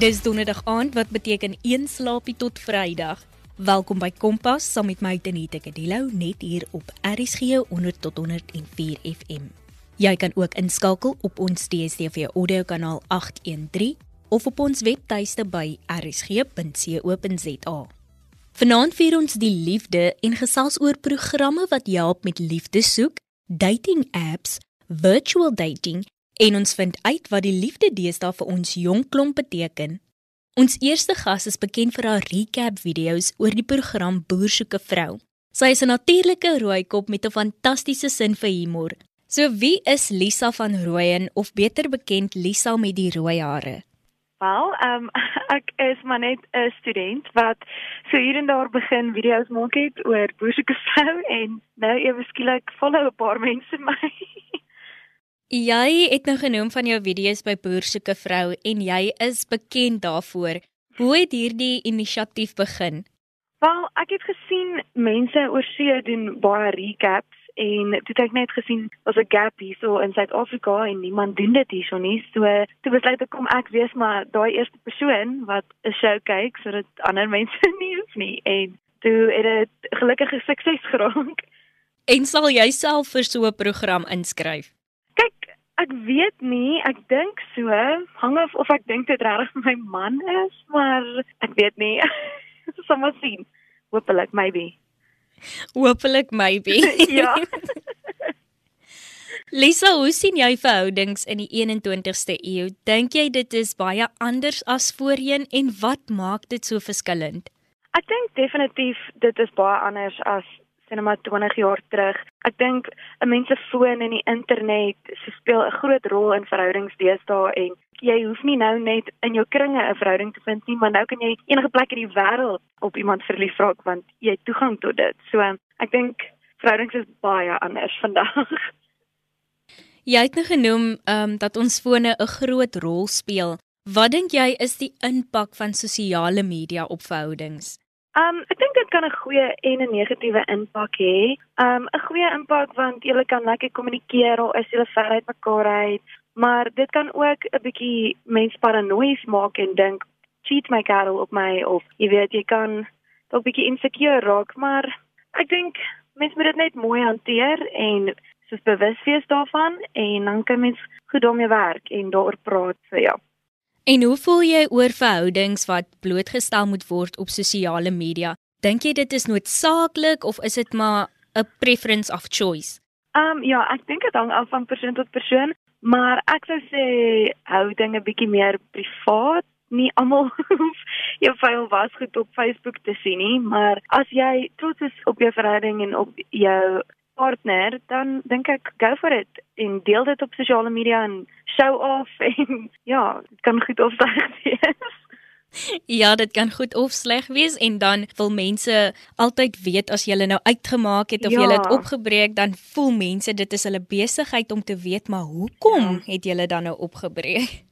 Dis donderdag aand wat beteken een slaapie tot Vrydag. Welkom by Kompas saam met my Tenita Kadelo net hier op RSG 100 tot 104 FM. Jy kan ook inskakel op ons DStv audio kanaal 813 of op ons webtuiste by rsg.co.za. Vanaand vier ons die liefde en gesels oor programme wat help met liefde soek, dating apps, virtual dating en ons vind uit wat die liefde deesdae vir ons jong klomp beteken. Ons eerste gas is bekend vir haar recap video's oor die program Boer soek 'n vrou. Sy is 'n natuurlike rooikop met 'n fantastiese sin vir humor. So wie is Lisa van Rooyen of beter bekend Lisa met die rooi hare? Wel, um, ek is maar net 'n student wat so hier en daar begin video's maak het oor Boer soek 'n vrou en nou ewe skielik follow 'n paar mense my. Jy het nou genoem van jou video's by Boer soek 'n vrou en jy is bekend daarvoor. Hoe het hierdie inisiatief begin? Wel, ek het gesien mense oor see doen baie recaps en toe het ek net gesien was 'n gap hier so in Suid-Afrika en niemand doen dit hierso nie. So toe besluit ek kom ek wees maar daai eerste persoon wat 'n show kyk sodat ander mense nie hoef nie en toe het dit gelukkige sukses geraak. En sal jy self vir so 'n program inskryf? Ek weet nie, ek dink so, hang af of ek dink dit regtig my man is, maar ek weet nie. Ons sal maar sien. Hoopelik maybe. Hoopelik maybe. ja. Lisa, hoe sien jy verhoudings in die 21ste eeu? Dink jy dit is baie anders as voorheen en wat maak dit so verskillend? Ek dink definitief dit is baie anders as sien maar 20 jaar terug. Ek dink 'n mens se foon en die internet speel 'n groot rol in verhoudings deesdae en jy hoef nie nou net in jou kringe 'n verhouding te vind nie, maar nou kan jy enige plek in die wêreld op iemand verlief raak want jy het toegang tot dit. So ek dink verhoudings is baie anders vandag. Jy het nou genoem ehm um, dat ons fone 'n groot rol speel. Wat dink jy is die impak van sosiale media op verhoudings? Um ek dink kan 'n goeie en 'n negatiewe impak hê. Um 'n goeie impak want jy kan lekker kommunikeer al is jy ver uit mekaar uit, maar dit kan ook 'n bietjie mens paranoïes maak en dink cheat my girl op my of jy weet jy kan dalk bietjie insecure raak, maar ek dink mens moet dit net mooi hanteer en soos bewus wees daarvan en dan kan mens goed daarmee werk en daaroor praat so. Ja. En hoe voel jy oor verhoudings wat blootgestel moet word op sosiale media? Dink jy dit is noodsaaklik of is dit maar 'n preference of choice? Ehm um, ja, ek dink dit hang af van persoon tot persoon, maar ek sou sê hou dinge bietjie meer privaat. Nie almal hoef jou vuil wasgoed op Facebook te sien nie, maar as jy trots is op jou verhouding en op jou partner, dan dink ek go for it en deel dit op sosiale media en show off en ja, dit kan goed of sleg wees. Ja, dit kan goed of sleg wees en dan wil mense altyd weet as jy nou uitgemaak het of ja. jy het opgebreek, dan voel mense dit is hulle besigheid om te weet maar hoekom ja. het jy dan nou opgebreek?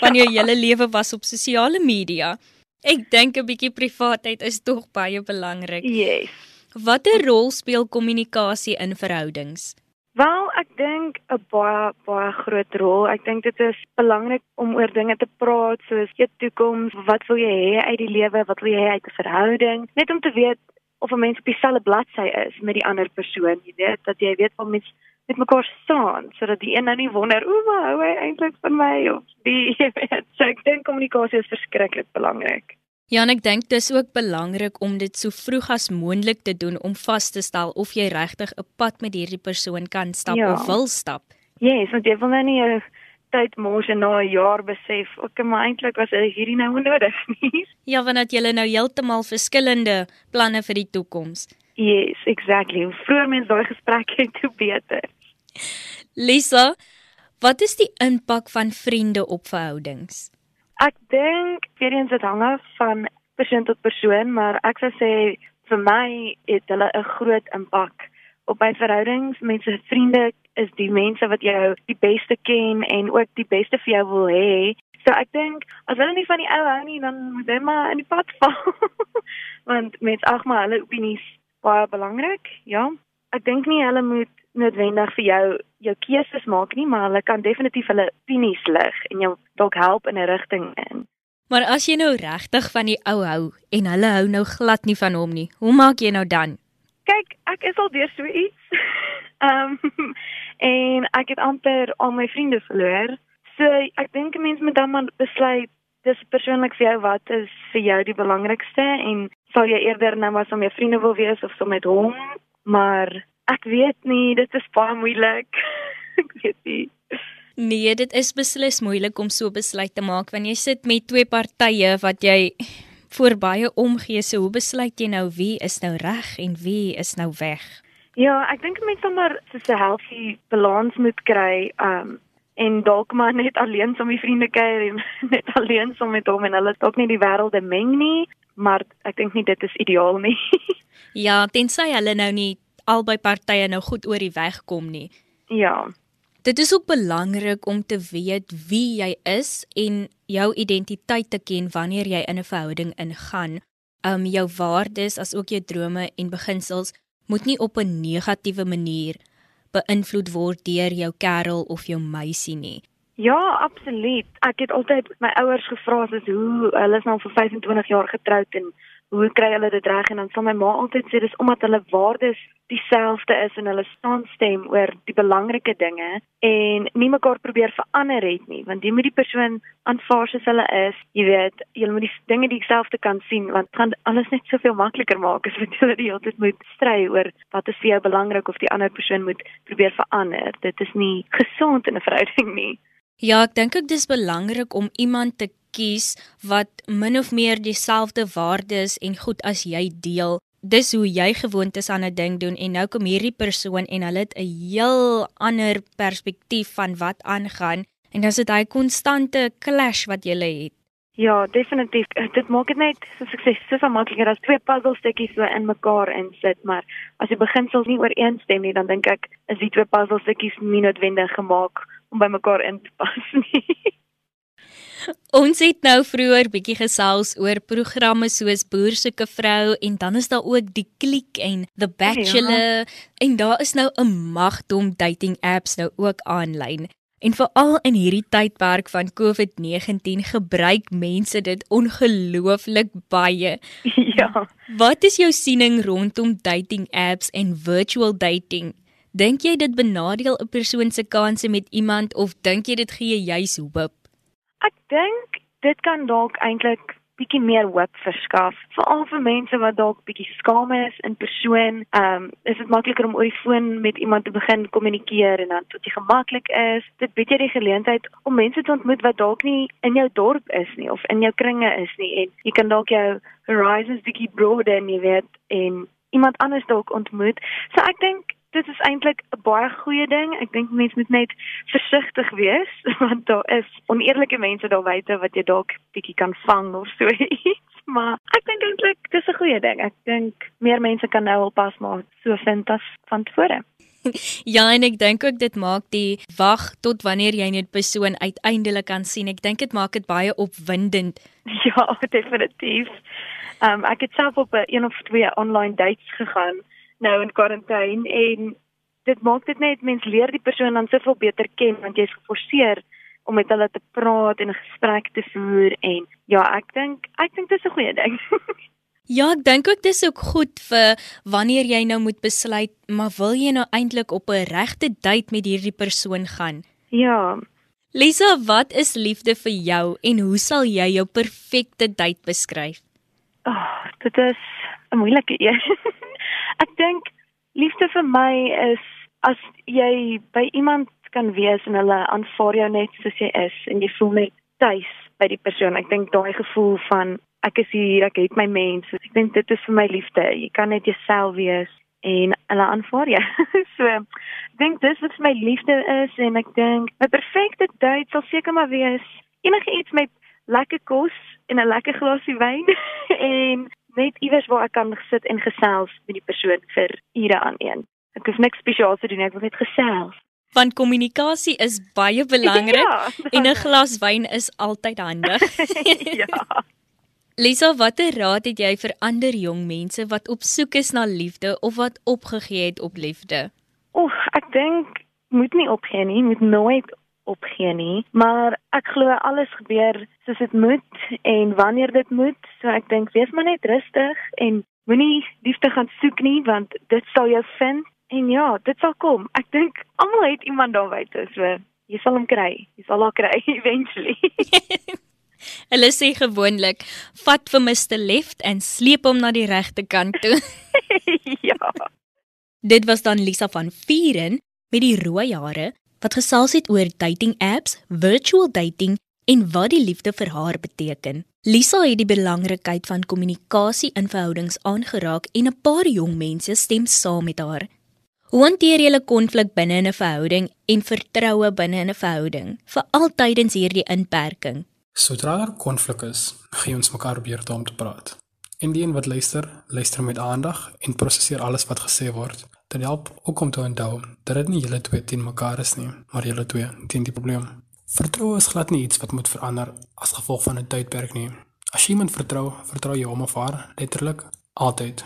Van jou hele lewe was op sosiale media. Ek dink 'n bietjie privaatheid is tog baie belangrik. Yes. Watter rol speel kommunikasie in verhoudings? Wel, dink 'n baie baie groot rol. Ek dink dit is belangrik om oor dinge te praat soos jou toekoms, wat wil jy hê uit die lewe, wat wil jy hê uit 'n verhouding? Net om te weet of 'n mens op dieselfde bladsy is met die ander persoon, jy weet, dat jy weet waar mens met mekaar staan, sodat die een nou nie wonder, "O, maar hou hy eintlik van my?" of die jy weet. So ek dink kommunikasie is verskriklik belangrik. Ja, en ek dink dis ook belangrik om dit so vroeg as moontlik te doen om vas te stel of jy regtig 'n pad met hierdie persoon kan stap ja. of wil stap. Ja, yes, want jy wil nou nie 'n tyd mors en na 'n jaar besef, ok, maar eintlik was hierdie nou nodig nie. Ja, want dat jy nou heeltemal verskillende planne vir die toekoms. Yes, exactly. Hoe vroeër mens daai gesprek het, hoe beter. Lisa, wat is die impak van vriende op verhoudings? Ek dink weer eens dit hang af van persoon tot persoon, maar ek sou sê vir my het hulle 'n groot impak op my verhoudings. Mense, vriende is die mense wat jou die beste ken en ook die beste vir jou wil hê. So ek dink as hulle nie van die ou hou nie, dan moet hulle maar in die pad val. Want mense ag maar hulle opinies baie belangrik, ja. Ek dink nie hulle moet noodwendig vir jou jou keuses maak nie, maar hulle kan definitief hulle opinies lig en jou dalk help in 'n rigting in. Maar as jy nou regtig van die ou hou en hulle hou nou glad nie van hom nie, hoe maak jy nou dan? Kyk, ek is al deur so iets. Ehm um, en ek het amper al my vriende verloor. So ek dink 'n mens moet dan maar besluit dis persoonlik vir jou wat is vir jou die belangrikste en sal jy eerder nou maar saam met jou vriende wil wees of saam met hom? Maar ek weet nie, dit is baie moeilik. ek weet nie. Nee, dit is beslis moeilik om so besluit te maak wanneer jy sit met twee partye wat jy voor baie omgee. So hoe besluit jy nou wie is nou reg en wie is nou weg? Ja, ek dink mense moet maar so 'n healthy balans moet kry. Um en dalk maar net alleen saam met vriende kuier en net alleen saam met hom en hulle dalk nie die wêrelde meng nie, maar ek dink nie dit is ideaal nie. ja, tensy hulle nou nie albei partye nou goed oor die weg kom nie. Ja. Dit is ook belangrik om te weet wie jy is en jou identiteit te ken wanneer jy in 'n verhouding ingaan. Um jou waardes as ook jou drome en beginsels moet nie op 'n negatiewe manier beïnvloed word deur jou kerel of jou meisie nie. Ja, absoluut. Ek het altyd my ouers gevra as hoe hulle is nou vir 25 jaar getroud en hoe kry hulle dit reg? En dan sal my ma altyd sê dis omdat hulle waardes dieselfde is en hulle staan stem oor die belangrike dinge en nie mekaar probeer verander het nie. Want jy moet die persoon aanvaar soos hulle is. Jy weet jy moet die dinge dieselfde kan sien want gaan alles net soveel makliker maak as wat jy die hele tyd moet stry oor wat is vir jou belangrik of die ander persoon moet probeer verander. Dit is nie gesond in 'n verhouding nie Ja, ek dink dit is belangrik om iemand te kies wat min of meer dieselfde waardes en goed as jy deel. Dis hoe jy gewoond is aan 'n ding doen en nou kom hierdie persoon en hulle het 'n heel ander perspektief van wat aangaan en dan is dit hy konstante clash wat jy het. Ja, definitief. Dit maak dit net so sukses, so makliker as twee puzzelstukkies so in mekaar insit, maar as die beginsels nie ooreenstem nie, dan dink ek is die twee puzzelstukkies nie noodwendig gemaak om by mekaar in te pas nie. Ons het nou vroeër bietjie gesels oor programme soos Boer soeke vrou en dan is daar ook die Klik en The Bachelor ja. en daar is nou 'n magdom dating apps nou ook aanlyn. En veral in hierdie tydperk van COVID-19 gebruik mense dit ongelooflik baie. Ja. Wat is jou siening rondom dating apps en virtual dating? Dink jy dit benadeel 'n persoon se kansse met iemand of dink jy dit gee juis hoop? Ek dink dit kan dalk eintlik bietjie meer hoop verskaf veral vir mense wat dalk bietjie skaam is in persoon. Ehm um, is dit makliker om oor die foon met iemand te begin kommunikeer en dan tot jy gemaklik is. Dit bied jy die geleentheid om mense te ontmoet wat dalk nie in jou dorp is nie of in jou kringe is nie en jy kan dalk jou horizons bietjie broaden, jy weet, en iemand anders dalk ontmoet. So ek dink dit is eintlik 'n baie goeie ding. Ek dink mense moet net versigtig wees want daar is oneerlike mense daar buite wat jy dalk bietjie kan vang of so iets. Maar ek dink eintlik dis 'n goeie ding. Ek dink meer mense kan nou al pas maar so vind as van tevore. Ja, en ek dink ook dit maak die wag tot wanneer jy net persoon uiteindelik kan sien. Ek dink dit maak dit baie opwindend. Ja, definitief. Ehm um, ek het self op 'n een of twee online dates gegaan nou in kwarantyne en dit maak dit net mens leer die persoon dan soveel beter ken want jy's geforseer om met hulle te praat en 'n gesprek te voer en ja, ek dink ek dink dit is 'n goeie ding. ja, ek dink ook dis ook goed vir wanneer jy nou moet besluit, maar wil jy nou eintlik op 'n regte date met hierdie persoon gaan? Ja. Lisa, wat is liefde vir jou en hoe sal jy jou perfekte date beskryf? Ag, oh, dit is 'n moeilike een. Ek dink liefde vir my is as jy by iemand kan wees en hulle aanvaar jou net soos jy is en jy voel net tuis by die persoon. Ek dink daai gevoel van ek is hier, ek het my mense. Ek dink dit is vir my liefde. Jy kan net jouself wees en hulle aanvaar jou. so ek dink dis wat my liefde is en ek dink 'n perfekte date sal seker maar wees enige iets met lekker kos en 'n lekker glasie wyn en net iewers waar ek kan sit en gesels met die persoon vir ure aan een. Ek hoef niks spesiaals te doen, ek wil net gesels. Want kommunikasie is baie belangrik ja, en 'n glas wyn is altyd handig. ja. Lisa, watter raad het jy vir ander jong mense wat op soek is na liefde of wat opgegee het op liefde? Oek, ek dink moet nie opgee nie, moet nooit opgee nie, maar ek glo alles gebeur soos dit moet en wanneer dit moet. So ek dink wees maar net rustig en moenie liefde gaan soek nie want dit sal jou vind en ja, dit sal kom. Ek dink almal het iemand daar buite, so jy sal hom kry. Jy sal hom kry eventually. Hulle sê gewoonlik, vat vir Mr Left en sleep hom na die regte kant toe. ja. Dit was dan Lisa van Vieren met die rooi hare wat gesels het oor dating apps, virtual dating en wat die liefde vir haar beteken. Lisa het die belangrikheid van kommunikasie in verhoudings aangeraak en 'n paar jong mense stem saam met haar. Hoe hanteer jy 'n konflik binne 'n verhouding en vertroue binne 'n verhouding, veral tydens hierdie inperking? Sodra daar konflik is, gee ons mekaar beurte om te praat. En die een wat luister, luister met aandag en prosesseer alles wat gesê word. Dit help ook om te onthou dat dit nie julle twee teen mekaar is nie, maar julle twee teen die probleem. Vertroue is glad nie iets wat moet verander as gevolg van 'n tydperk nie. As jy iemand vertrou, vertrou jy hom of haar letterlik altyd.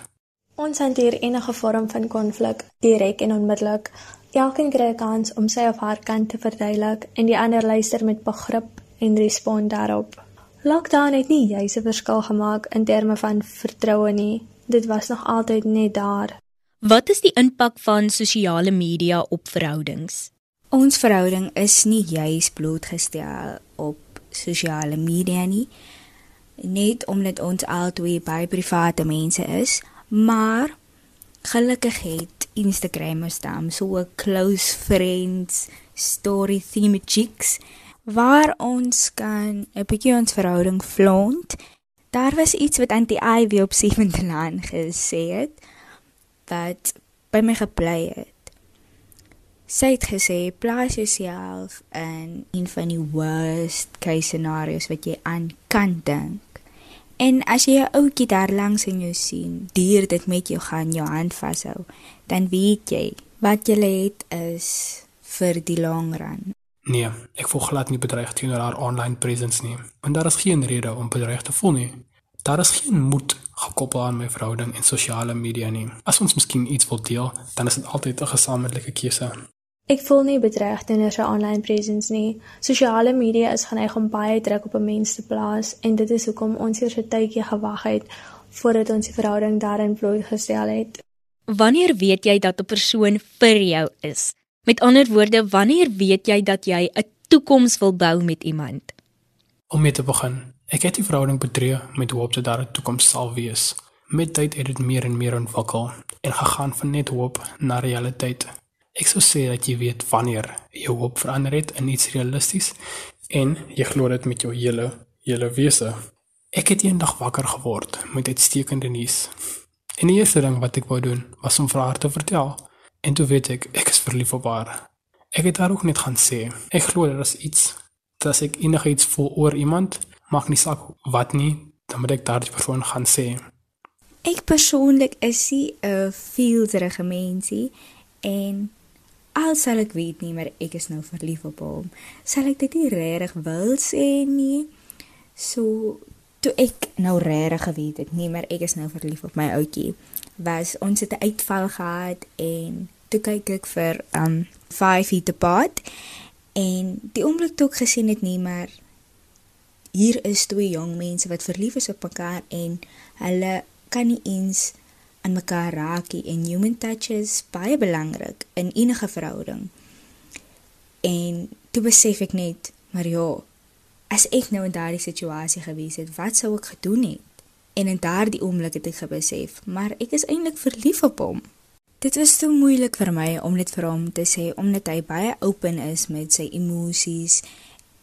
Ons hanteer enige vorm van konflik direk en onmiddellik. Elkeen kry 'n kans om sy of haar kant te verduidelik en die ander luister met begrip en respond daarop. Lockdown het nie juis 'n verskil gemaak in terme van vertroue nie. Dit was nog altyd net daar. Wat is die impak van sosiale media op verhoudings? Ons verhouding is nie juis blootgestel op sosiale media nie. Net omdat ons albei baie private mense is, maar gelukkig het Instagram ons dan so 'n close friends story theme chicks waar ons kan 'n bietjie ons verhouding flaunt. Daar was iets wat Auntie Ivy op Seventelaan gesê het wat by my gebly het. Sy het gesê plaas jouself in een van die worst case scenario's wat jy aan kan dink. En as jy 'n ouetjie daar langs in jou sien, dier dit met jou gaan jou hand vashou, dan weet jy wat jy het is vir die long run. Nee, ek voel glad nie bedreig teenoor haar online presence nie. Want daar is geen rede om bedreig te voel nie. Daar is geen moed gekoppel aan my verhouding en sosiale media nie. As ons miskien iets wil deel, dan is dit altyd 'n gesamentlike keuse. Ek voel nie bedreig teenoor sy online presence nie. Sosiale media is geneig om baie druk op 'n mens te plaas en dit is hoekom ons eers 'n tydjie gewag het voordat ons die verhouding daarin blootgestel het. Wanneer weet jy dat 'n persoon vir jou is? Met ander woorde, wanneer weet jy dat jy 'n toekoms wil bou met iemand? Om mee te begin, ek het die verhouding betree met hoop dat daar 'n toekoms sal wees. Met tyd het dit meer en meer ontwikkel en gegaan van net hoop na realiteit. Ek sou sê dat jy weet wanneer jou hoop verander het in iets realisties en jy glo dit met jou hele hele wese. Ek het eendag wakker geword met uitstekende nuus. En die eerste ding wat ek wou doen was om vir haar te vertel En toe weet ek ek is verlief op haar. Ek het haar ook net gaan sê. Ek glo daar is iets dat ek enigiets voel oor iemand, maak nie saak wat nie, dan moet ek daardie persoon gaan sê. Ek persoonlik is nie 'n feelserige mensie en al sal ek weet nie maar ek is nou verlief op hom, sal ek dit nie regtig wil sê nie. So toe ek nou regtig geweet het nie maar ek is nou verlief op my ouetjie was ons het 'n uitval gehad en toe kyk ek vir um 5 feet apart en die oomblik toe ek gesien het nie maar hier is twee jong mense wat verlief is op mekaar en hulle kan nie eens aan mekaar raak nie en human touch is baie belangrik in enige verhouding. En toe besef ek net, maar ja, as ek nou in daardie situasie gewees het, wat sou ek gedoen het? En in daardie oomblik het ek gebesef, maar ek is eintlik verlief op hom. Dit was so moeilik vir my om net vir hom te sê omdat hy baie open is met sy emosies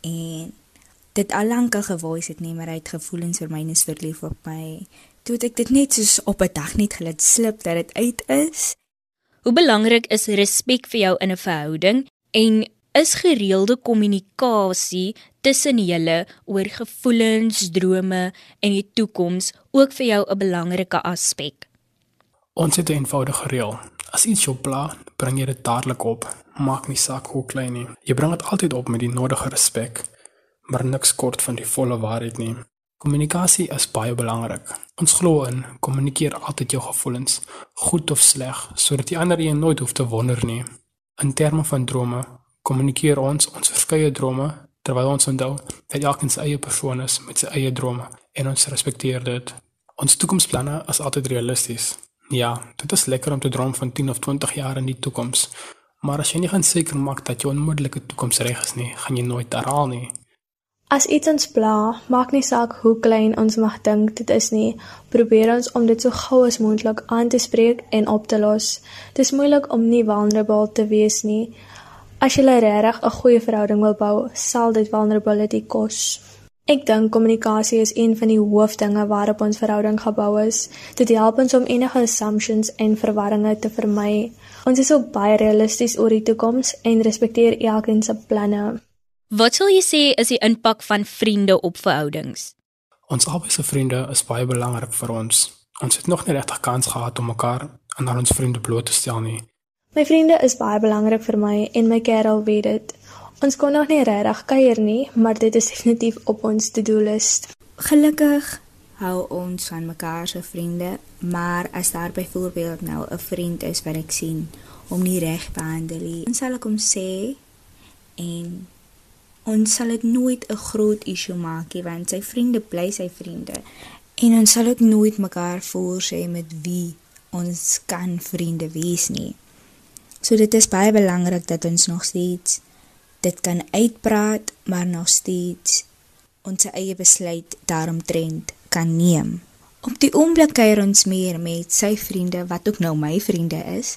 en dit al lank al gevoel het nie maar hy het gevoelens vir my en is verlief op my. Toe het ek dit net soos op 'n dag net gelat slip dat dit uit is. Hoe belangrik is respek vir jou in 'n verhouding en is gereelde kommunikasie tussen julle oor gevoelens, drome en die toekoms ook vir jou 'n belangrike aspek? Ons het 'n eenvoudige reël. As iets jou pla, bring jy dit dadelik op. Maak nie saak hoe klein nie. Jy bring dit altyd op met die nodige respek, maar niks kort van die volle waarheid nie. Kommunikasie is baie belangrik. Ons glo in kommunikeer altyd jou gevoelens, goed of sleg, sodat die ander een nooit hoef te wonder nie. In terme van drome, kommunikeer ons ons verskeie drome terwyl ons onthou dat elkeen sy eie persoon is met sy eie drome en ons respekteer dit. Ons toekomsplanne is altyd realisties. Ja, dit is lekker om te droom van 10 of 20 jaar in die toekoms. Maar as jy nie gaan seker maak dat jou onmoontlike toekoms reg is nie, gaan jy nooit daarhaal nie. As iets ons pla, maak nie saak hoe klein ons mag dink dit is nie, probeer ons om dit so gou as moontlik aan te spreek en op te los. Dit is moeilik om nie vulnerable te wees nie. As jy regtig 'n goeie verhouding wil bou, sal dit vulnerability kos. Ek dink kommunikasie is een van die hoofdinge waarop ons verhouding gebou is. Dit help ons om enige assumptions en verwarringe te vermy. Ons is ook baie realisties oor die toekoms en respekteer elkeen se planne. Wat sal jy sê is die impak van vriende op verhoudings? Ons albei se vriende is baie belangrik vir ons. Ons het nog nie regtig kans gehad om mekaar aan ons vriende bloot te stel nie. My vriende is baie belangrik vir my en my kerel weet dit. Ons kon nog nie regtig kuier nie, maar dit is definitief op ons to-do list. Gelukkig hou ons van mekaar se vriende, maar as daar byvoorbeeld nou 'n vriend is wat ek sien om nie reg behandel nie, dan sal ek hom sê en ons sal dit nooit 'n groot issue maak nie want sy vriende bly sy vriende en ons sal ook nooit mekaar voorsê met wie ons kan vriende wees nie. So dit is baie belangrik dat ons nog steeds dit kan uitpraat, maar nog steeds ons eie besluit daaromtrent kan neem. Op die oomblik kuier ons meer met sy vriende wat ook nou my vriende is.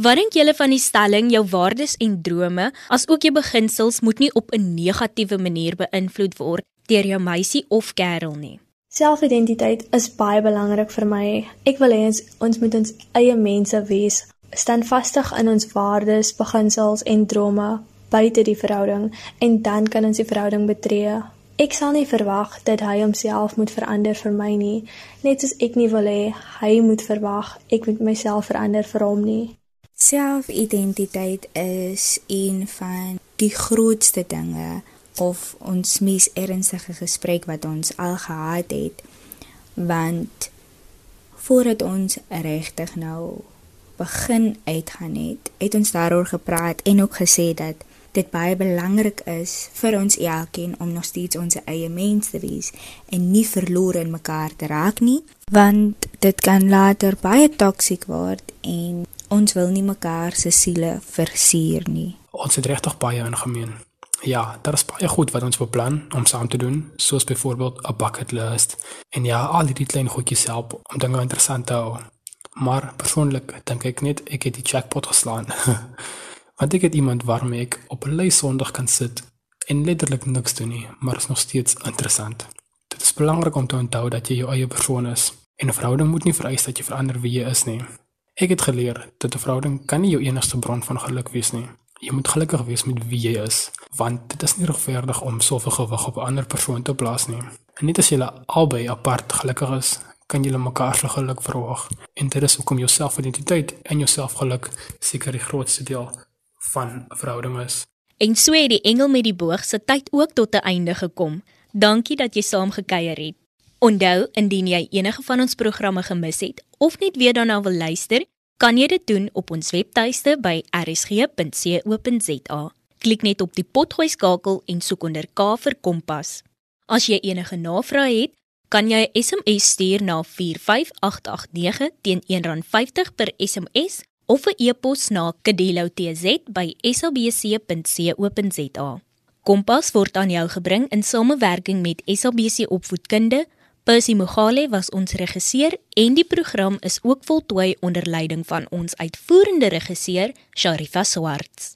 Wat dink julle van die stelling jou waardes en drome, asook jou beginsels moet nie op 'n negatiewe manier beïnvloed word deur jou meisie of kerel nie? Selfidentiteit is baie belangrik vir my. Ek wil hê ons moet ons eie mense wees, standvastig in ons waardes, beginsels en drome, buite die verhouding en dan kan ons die verhouding betree. Ek sal nie verwag dat hy homself moet verander vir my nie, net soos ek nie wil hê hy moet verwag ek moet myself verander vir hom nie. Selfidentiteit is een van die grootste dinge of ons mees ernstige gesprek wat ons al gehad het want voordat ons regtig nou begin uitgaan het, het ons daaroor gepraat en ook gesê dat dit baie belangrik is vir ons elkeen om nog steeds ons eie mens te wees en nie verlore in mekaar te raak nie, want dit kan later baie toksiek word en ons wil nie mekaar se siele versuur nie. Ons het regtig baie ingemeen. Ja, daar is baie goed wat ons beplan om saam te doen, soos byvoorbeeld 'n bucket list. En ja, al die klein goedjies help om dinge interessant te hou. Maar persoonlik dink ek net ek het die jackpot geslaan. Want ek het iemand waarmee ek op 'n lei Sondag kan sit en letterlik niks doen nie, maar is nog steeds interessant. Dit is belangrik om te onthou dat jy jou eie persoon is en 'n verhouding moet nie vereis dat jy verander wie jy is nie. Ek het geleer dat 'n verhouding kan nie jou enigste bron van geluk wees nie. Jy moet gelukkig wees met wie jy is, want dit is nie regverdig om soveel gewig op 'n ander persoon te plaas nie. En net as julle albei apart gelukkig is, kan julle mekaar se geluk verhoog. En dit is hoekom jou selfidentiteit en jou selfgeluk seker die grootste deel van 'n verhouding is. En so het die engel met die boog se tyd ook tot 'n einde gekom. Dankie dat jy saam gekuier het. Onthou, indien jy enige van ons programme gemis het of net weer daarna wil luister, kan jy dit doen op ons webtuiste by rsg.co.za. Klik net op die potgooi skakel en soek onder K vir Kompas. As jy enige navrae het, kan jy 'n SMS stuur na 45889 teen R1.50 per SMS of 'n e-pos na kedeloutz@sabc.co.za. Kompas word aan jou gebring in samewerking met SABC Opvoedkunde. Percy Mogale was ons regisseur en die program is ook voltooi onder leiding van ons uitvoerende regisseur Sharifa Swarts.